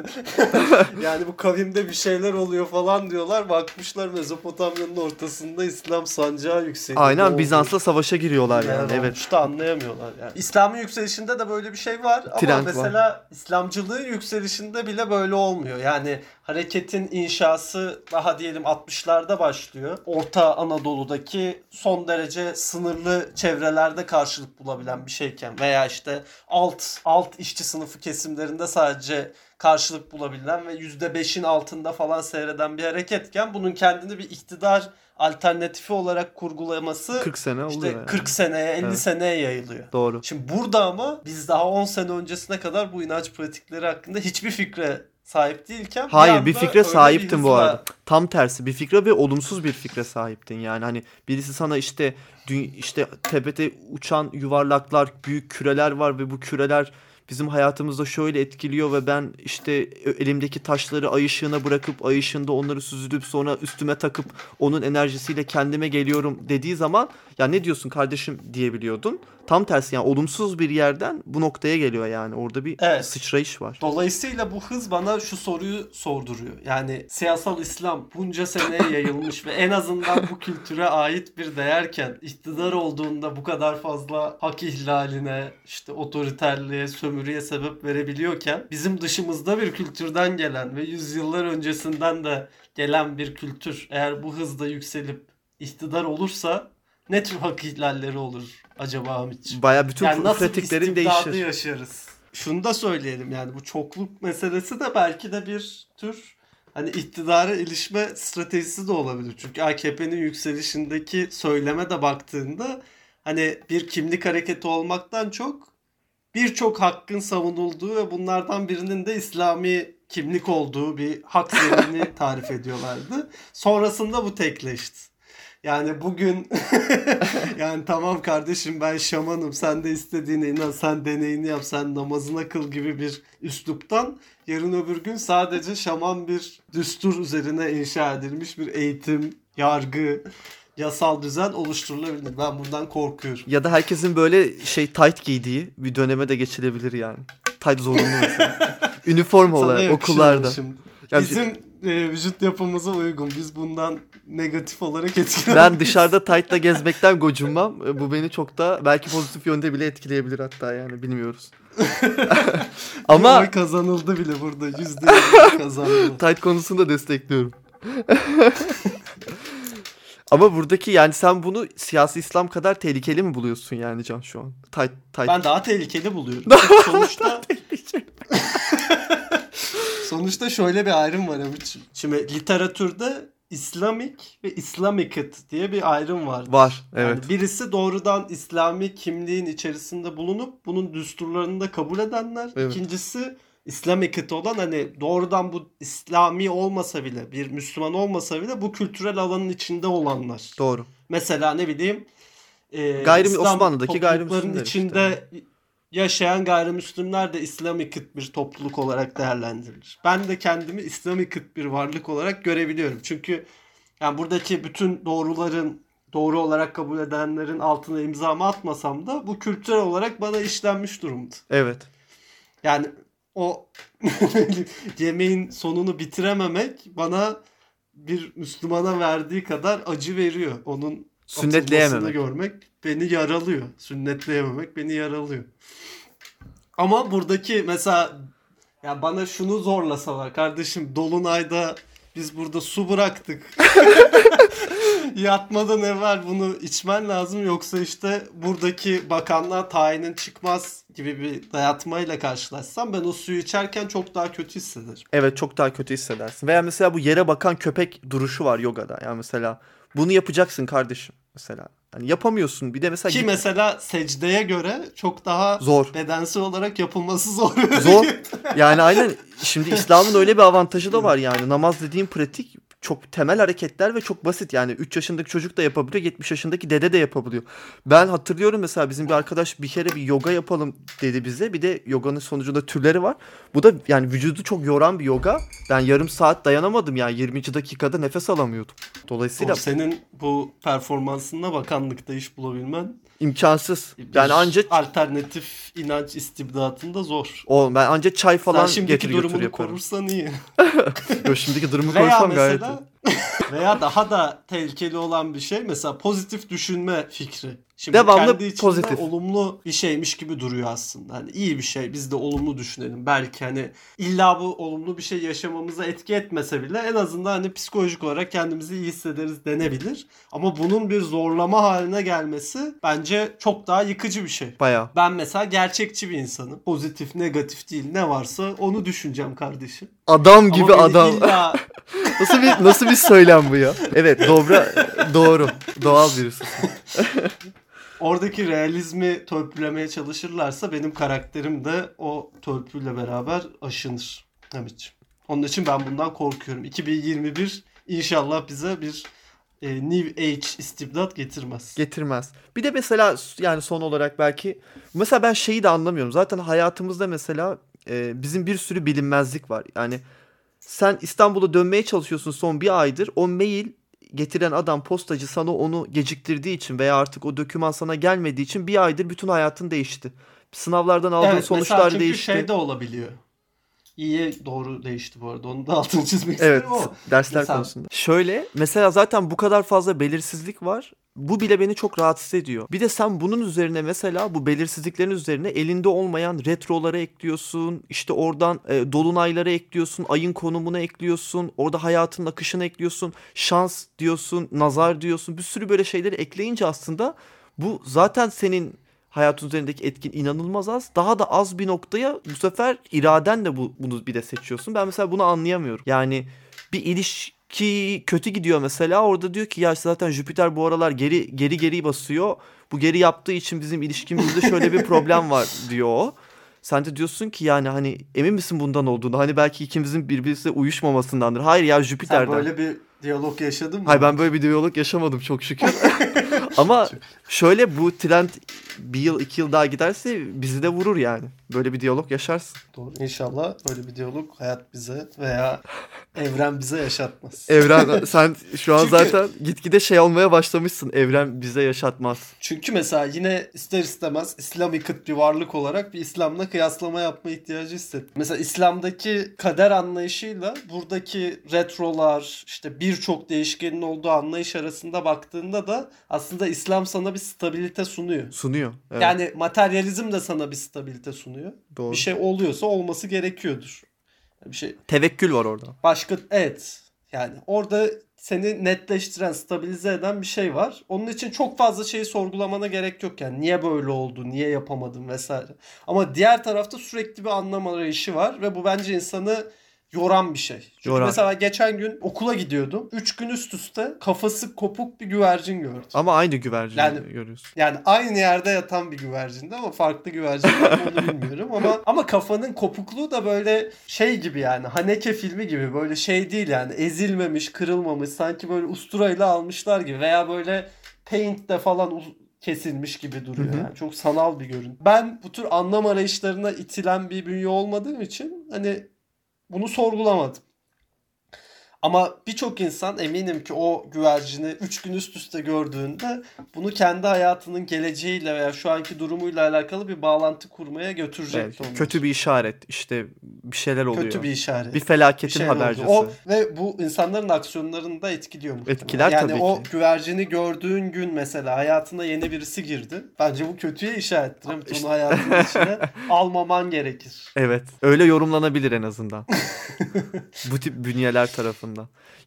yani bu kavimde bir şeyler oluyor falan diyorlar. Bakmışlar Mezopotamya'nın ortasında İslam sancağı yükseliyor. Ne Aynen? Bizans'la savaşa giriyorlar Yani yani. Evet. da anlayamıyorlar yani. İslam'ın yükselişinde de böyle bir şey var ama Trend var. mesela İslamcılığın yükselişinde bile böyle olmuyor. Yani hareketin inşası daha diyelim 60'larda başlıyor. Orta Anadolu'daki son derece sınırlı çevrelerde karşılık bulabilen bir şeyken veya işte alt alt işçi sınıfı kesimlerinde sadece karşılık bulabilen ve %5'in altında falan seyreden bir hareketken bunun kendini bir iktidar alternatifi olarak kurgulaması 40 sene oluyor işte yani. 40 seneye 50 Evet. seneye yayılıyor. Doğru. Şimdi burada ama biz daha 10 sene öncesine kadar bu inanç pratikleri hakkında hiçbir fikre sahip değilken Hayır anda bir fikre öyle bir bu arada. Tam tersi bir fikre ve olumsuz bir fikre sahiptin yani. Hani birisi sana işte işte tepede uçan yuvarlaklar, büyük küreler var ve bu küreler bizim hayatımızda şöyle etkiliyor ve ben işte elimdeki taşları ay ışığına bırakıp ay ışığında onları süzülüp sonra üstüme takıp onun enerjisiyle kendime geliyorum dediği zaman ya ne diyorsun kardeşim diyebiliyordun. Tam tersi yani olumsuz bir yerden bu noktaya geliyor yani. Orada bir Evet. sıçrayış var. Dolayısıyla bu hız bana şu soruyu sorduruyor. Yani siyasal İslam bunca seneye yayılmış ve en azından bu kültüre ait bir değerken iktidar olduğunda bu kadar fazla hak ihlaline, işte otoriterliğe, sömürüye sebep verebiliyorken bizim dışımızda bir kültürden gelen ve yüzyıllar öncesinden de gelen bir kültür eğer bu hızda yükselip iktidar olursa ne tür hak ihlalleri olur acaba Hamitciğim? Baya bütün Yani pratiklerin değişir. yaşarız. Şunu da söyleyelim yani bu çokluk meselesi de belki de bir tür hani iktidara ilişme stratejisi de olabilir. Çünkü AKP'nin yükselişindeki söyleme de baktığında hani bir kimlik hareketi olmaktan çok birçok hakkın savunulduğu ve bunlardan birinin de İslami kimlik olduğu bir hak zemini tarif ediyorlardı. Sonrasında bu tekleşti. Yani bugün yani tamam kardeşim ben şamanım sen de istediğine inan sen deneyini yap sen namazına kıl gibi bir üsluptan yarın öbür gün sadece şaman bir düstur üzerine inşa edilmiş bir eğitim, yargı, yasal düzen oluşturulabilir. Ben bundan korkuyorum. Ya da herkesin böyle şey tight giydiği bir döneme de geçilebilir yani. Tight zorunlu mesela. Üniforma olarak okullarda. Şimdi. Ya Bizim e, vücut yapımıza uygun. Biz bundan negatif olarak etkilenmeyiz. Ben dışarıda tight'la gezmekten gocunmam. E, Bu beni çok da belki pozitif yönde bile etkileyebilir hatta yani bilmiyoruz. Ama oy kazanıldı bile burada. Yüzde yüz kazandı. tight konusunda destekliyorum. Ama buradaki yani sen bunu siyasi İslam kadar tehlikeli mi buluyorsun yani Can şu an? Tight, tight. Ben daha tehlikeli buluyorum. Sonuçta sonuçta şöyle bir ayrım var Ümit'ciğim. Şimdi literatürde İslamik ve Islamicate diye bir ayrım var. Var evet. Yani birisi doğrudan İslami kimliğin içerisinde bulunup bunun düsturlarını da kabul edenler. Evet. İkincisi İslamicate olan hani doğrudan bu İslami olmasa bile bir Müslüman olmasa bile bu kültürel alanın içinde olanlar. Doğru. Mesela ne bileyim e, Gayrim- İslam Osmanlı'daki gayrimüslimler işte. Yaşayan gayrimüslimler de İslamicate bir topluluk olarak değerlendirilir. Ben de kendimi İslamicate bir varlık olarak görebiliyorum. Çünkü yani buradaki bütün doğruların doğru olarak kabul edenlerin altına imzamı atmasam da bu kültürel olarak bana işlenmiş durumda. Evet. Yani o yemeğin sonunu bitirememek bana bir Müslümana verdiği kadar acı veriyor. Onun Sünnetleyememek. görmek beni yaralıyor. Sünnetleyememek beni yaralıyor. Ama buradaki mesela ya bana şunu zorlasalar kardeşim Dolunay'da biz burada su bıraktık. Yatmadan evvel bunu içmen lazım yoksa işte buradaki bakanlığa tayinin çıkmaz gibi bir dayatmayla karşılaşsam ben o suyu içerken çok daha kötü hissederim. Evet çok daha kötü hissedersin. Veya mesela bu yere bakan köpek duruşu var yogada. Yani mesela bunu yapacaksın kardeşim mesela. Yani yapamıyorsun. Bir de mesela Ki git- mesela secdeye göre çok daha zor. bedensel olarak yapılması zor. Zor. Yani aynen şimdi İslam'ın öyle bir avantajı da var yani. Namaz dediğin pratik çok temel hareketler ve çok basit. Yani 3 yaşındaki çocuk da yapabiliyor, 70 yaşındaki dede de yapabiliyor. Ben hatırlıyorum mesela bizim bir arkadaş bir kere bir yoga yapalım dedi bize. Bir de yoganın sonucunda türleri var. Bu da yani vücudu çok yoran bir yoga. Ben yarım saat dayanamadım yani 20. dakikada nefes alamıyordum. Dolayısıyla O senin bu performansına bakanlıkta iş bulabilmen imkansız. bir Yani anca alternatif inanç istibdatında zor. o ben anca çay falan Sen şimdiki durumunu yaparım. korursan iyi. Yo, şimdiki durumu Veya gayet. iyi. mesela veya daha da tehlikeli olan bir şey mesela pozitif düşünme fikri. Şimdi Devamlı kendi pozitif. olumlu bir şeymiş gibi duruyor aslında. Hani iyi bir şey biz de olumlu düşünelim. Belki hani illa bu olumlu bir şey yaşamamıza etki etmese bile en azından hani psikolojik olarak kendimizi iyi hissederiz denebilir. Ama bunun bir zorlama haline gelmesi bence çok daha yıkıcı bir şey. Bayağı. Ben mesela gerçekçi bir insanım. Pozitif, negatif değil ne varsa onu düşüneceğim kardeşim. Adam gibi Ama adam. illa Nasıl bir nasıl bir söylem bu ya? Evet, dobra doğru. Doğal birisi. oradaki realizmi törpülemeye çalışırlarsa benim karakterim de o törpüyle beraber aşınır. Hamit'ciğim. Onun için ben bundan korkuyorum. 2021 inşallah bize bir e, New Age istibdat getirmez. Getirmez. Bir de mesela yani son olarak belki mesela ben şeyi de anlamıyorum. Zaten hayatımızda mesela e, bizim bir sürü bilinmezlik var. Yani sen İstanbul'a dönmeye çalışıyorsun son bir aydır. O mail getiren adam postacı sana onu geciktirdiği için veya artık o doküman sana gelmediği için bir aydır bütün hayatın değişti. Sınavlardan aldığın evet, sonuçlar çünkü değişti. şey de olabiliyor. İyiye doğru değişti bu arada. Onu da altını çizmek Evet isterim ama. dersler Mesela- konusunda. Şöyle mesela zaten bu kadar fazla belirsizlik var. Bu bile beni çok rahatsız ediyor. Bir de sen bunun üzerine mesela bu belirsizliklerin üzerine elinde olmayan retrolara ekliyorsun. İşte oradan e, dolunaylara ekliyorsun. Ayın konumuna ekliyorsun. Orada hayatın akışına ekliyorsun. Şans diyorsun. Nazar diyorsun. Bir sürü böyle şeyleri ekleyince aslında bu zaten senin hayatın üzerindeki etkin inanılmaz az. Daha da az bir noktaya bu sefer iraden de bu, bunu bir de seçiyorsun. Ben mesela bunu anlayamıyorum. Yani bir ilişki kötü gidiyor mesela orada diyor ki ya zaten Jüpiter bu aralar geri geri geri basıyor. Bu geri yaptığı için bizim ilişkimizde şöyle bir problem var diyor o. Sen de diyorsun ki yani hani emin misin bundan olduğunu? Hani belki ikimizin birbirine uyuşmamasındandır. Hayır ya Sen Jüpiter'den. böyle bir diyalog yaşadın mı? Hayır ben böyle bir diyalog yaşamadım çok şükür. Ama şöyle bu trend bir yıl iki yıl daha giderse bizi de vurur yani. Böyle bir diyalog yaşarsın. Doğru. İnşallah böyle bir diyalog hayat bize veya evren bize yaşatmaz. Evren sen şu an Çünkü- zaten gitgide şey olmaya başlamışsın. Evren bize yaşatmaz. Çünkü mesela yine ister istemez İslam yıkıt bir varlık olarak bir İslam'la kıyaslama yapma ihtiyacı hissettim. Mesela İslam'daki kader anlayışıyla buradaki retrolar işte birçok değişkenin olduğu anlayış arasında baktığında da aslında İslam sana bir stabilite sunuyor. Sunuyor. Evet, Yani materyalizm de sana bir stabilite sunuyor. Doğru. Bir şey oluyorsa olması gerekiyordur. Bir şey Tevekkül var orada. başka evet yani orada seni netleştiren, stabilize eden bir şey var. Onun için çok fazla şeyi sorgulamana gerek yok yani. Niye böyle oldu, niye yapamadım vesaire. Ama diğer tarafta sürekli bir anlam arayışı var ve bu bence insanı yoran bir şey. Çünkü Yoran. mesela geçen gün okula gidiyordum. Üç gün üst üste kafası kopuk bir güvercin gördüm. Ama aynı güvercini Yani- görüyorsun. Yani aynı yerde yatan bir güvercindi ama farklı güvercin onu bilmiyorum ama ama kafanın kopukluğu da böyle şey gibi yani Haneke filmi gibi böyle şey değil yani ezilmemiş, kırılmamış sanki böyle usturayla almışlar gibi veya böyle paint'te falan kesilmiş gibi duruyor. Hı hı. Yani çok sanal bir görüntü. Ben bu tür anlam arayışlarına itilen bir bünye olmadığım için hani bunu sorgulamadım. Ama birçok insan eminim ki o güvercini 3 gün üst üste gördüğünde bunu kendi hayatının geleceğiyle veya şu anki durumuyla alakalı bir bağlantı kurmaya götürecek. Evet, kötü bir işaret. İşte bir şeyler oluyor. kötü bir işaret. Bir felaketin Bir şeyler habercisi. O ve bu insanların aksiyonlarını da etkiliyor muhtemelen. Etkiler yani tabii o ki. güvercini gördüğün gün mesela hayatına yeni birisi girdi. Bence bu kötüye işarettir. Evet, İşte- Onu hayatının içine almaman gerekir. Evet. Öyle yorumlanabilir en azından. bu tip bünyeler tarafından.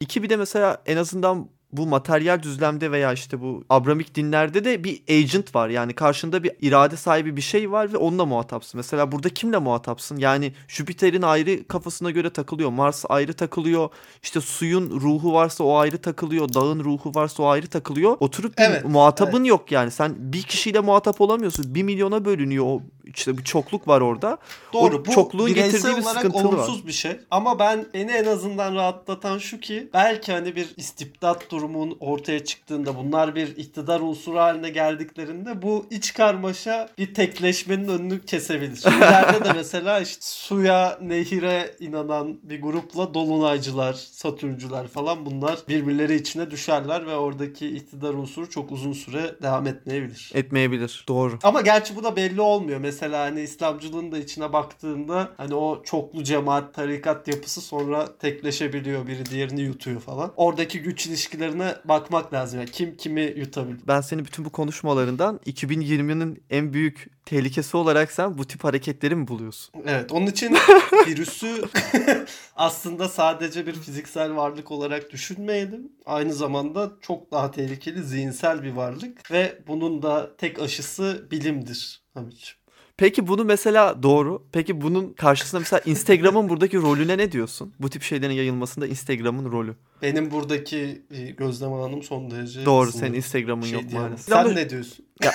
İki bir de mesela en azından bu materyal düzlemde veya işte bu Abramik dinlerde de bir agent var. Yani karşında bir irade sahibi bir şey var ve onunla muhatapsın. Mesela burada kimle muhatapsın? Yani Jüpiter'in ayrı kafasına göre takılıyor. Mars ayrı takılıyor. İşte suyun ruhu varsa o ayrı takılıyor. Dağın ruhu varsa o ayrı takılıyor. Oturup bir Evet, muhatabın yok yani. Sen bir kişiyle muhatap olamıyorsun. Bir milyona bölünüyor o işte bir çokluk var orada. Doğru. O bu çokluğun getirdiği bir sıkıntı var. olumsuz bir şey. Ama ben beni en azından rahatlatan şu ki belki hani bir istibdat durumun ortaya çıktığında bunlar bir iktidar unsuru haline geldiklerinde bu iç karmaşa bir tekleşmenin önünü kesebilir. İleride de mesela işte suya, nehire inanan bir grupla dolunaycılar, satürncüler falan bunlar birbirleri içine düşerler ve oradaki iktidar unsuru çok uzun süre devam etmeyebilir. Etmeyebilir. Doğru. Ama gerçi bu da belli olmuyor. Mesela hani İslamcılığın da içine baktığında hani o çoklu cemaat, tarikat yapısı sonra tekleşebiliyor. Biri diğerini yutuyor falan. Oradaki güç ilişkilerine bakmak lazım. Yani kim kimi yutabilir. Ben seni bütün bu konuşmalarından 2020'nin en büyük tehlikesi olarak sen bu tip hareketleri mi buluyorsun? Evet onun için virüsü aslında sadece bir fiziksel varlık olarak düşünmeyelim. Aynı zamanda çok daha tehlikeli zihinsel bir varlık ve bunun da tek aşısı bilimdir. Hamit. Peki bunu mesela doğru. Peki bunun karşısında mesela Instagram'ın buradaki rolüne ne diyorsun? Bu tip şeylerin yayılmasında Instagram'ın rolü. Benim buradaki e, gözlem alanım son derece Doğru senin Instagram'ın Bir yok şey diyemem. maalesef. Sen ne diyorsun?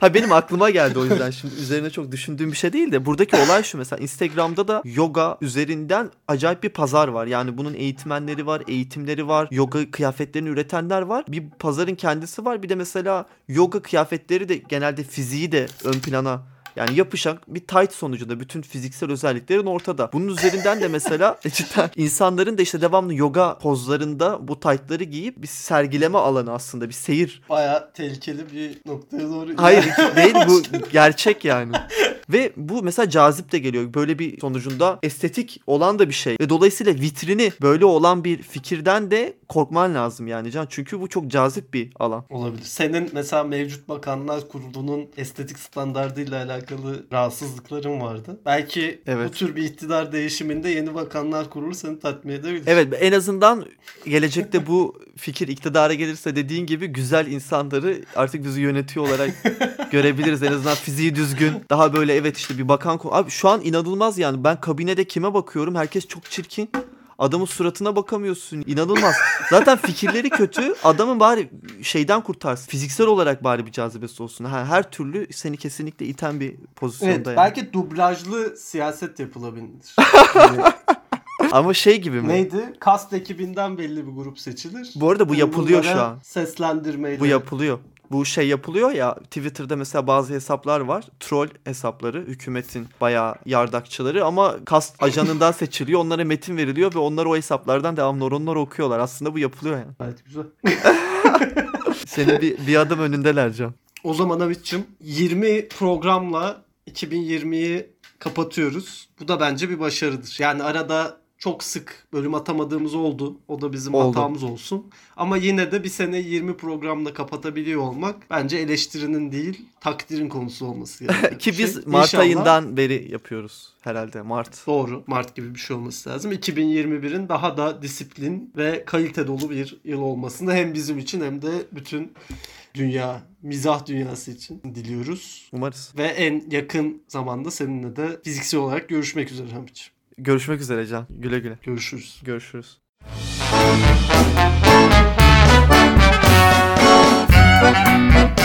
Ha benim aklıma geldi o yüzden şimdi üzerine çok düşündüğüm bir şey değil de buradaki olay şu mesela Instagram'da da yoga üzerinden acayip bir pazar var. Yani bunun eğitmenleri var, eğitimleri var, yoga kıyafetlerini üretenler var. Bir pazarın kendisi var. Bir de mesela yoga kıyafetleri de genelde fiziği de ön plana yani yapışan bir tight sonucunda bütün fiziksel özelliklerin ortada. Bunun üzerinden de mesela cidden insanların da işte devamlı yoga pozlarında bu tight'ları giyip bir sergileme alanı aslında bir seyir Baya tehlikeli bir noktaya doğru. Hayır değil bu gerçek yani. Ve bu mesela cazip de geliyor. Böyle bir sonucunda estetik olan da bir şey. Ve dolayısıyla vitrini böyle olan bir fikirden de korkman lazım yani Can. Çünkü bu çok cazip bir alan. Olabilir. Senin mesela mevcut bakanlar kurulunun estetik standardıyla alakalı rahatsızlıkların vardı. Belki Evet. bu tür bir iktidar değişiminde yeni bakanlar kurulu seni tatmin edebilir. Evet en azından gelecekte bu fikir iktidara gelirse dediğin gibi güzel insanları artık bizi yönetiyor olarak görebiliriz. En azından fiziği düzgün. Daha böyle evet işte bir bakan... Abi şu an inanılmaz yani. Ben kabinede kime bakıyorum? Herkes çok çirkin. Adamın suratına bakamıyorsun. İnanılmaz. Zaten fikirleri kötü. Adamın bari şeyden kurtarsın. Fiziksel olarak bari bir cazibesi olsun. Ha, her türlü seni kesinlikle iten bir pozisyonda Evet, yani. belki dublajlı siyaset yapılabilir. Yani Ama şey gibi mi? neydi? Kast ekibinden belli bir grup seçilir. Bu arada bu yapılıyor şu an. Seslendirmeyle. Bu yapılıyor. Bu şey yapılıyor ya Twitter'da mesela bazı hesaplar var. Troll hesapları. Hükümetin bayağı yardakçıları ama kast ajanından seçiliyor. Onlara metin veriliyor ve onlar o hesaplardan devamlı onlar okuyorlar. Aslında bu yapılıyor yani. Gayet güzel. Senin bir, bir adım önündeler Can. O zaman Hamit'cim 20 programla 2020'yi kapatıyoruz. Bu da bence bir başarıdır. Yani arada çok sık bölüm atamadığımız oldu. O da bizim Oldu. hatamız olsun. Ama yine de bir sene 20 programla kapatabiliyor olmak bence eleştirinin değil takdirin konusu olması gereken Ki biz şey. Mart İnşallah- ayından beri yapıyoruz herhalde. Mart. Doğru. Mart gibi bir şey olması lazım. 2021'in daha da disiplin ve kalite dolu bir yıl olmasını hem bizim için hem de bütün dünya, mizah dünyası için diliyoruz. Umarız. Ve en yakın zamanda seninle de fiziksel olarak görüşmek üzere Hamit. Görüşmek üzere Can. Güle güle. Görüşürüz. Görüşürüz. Thank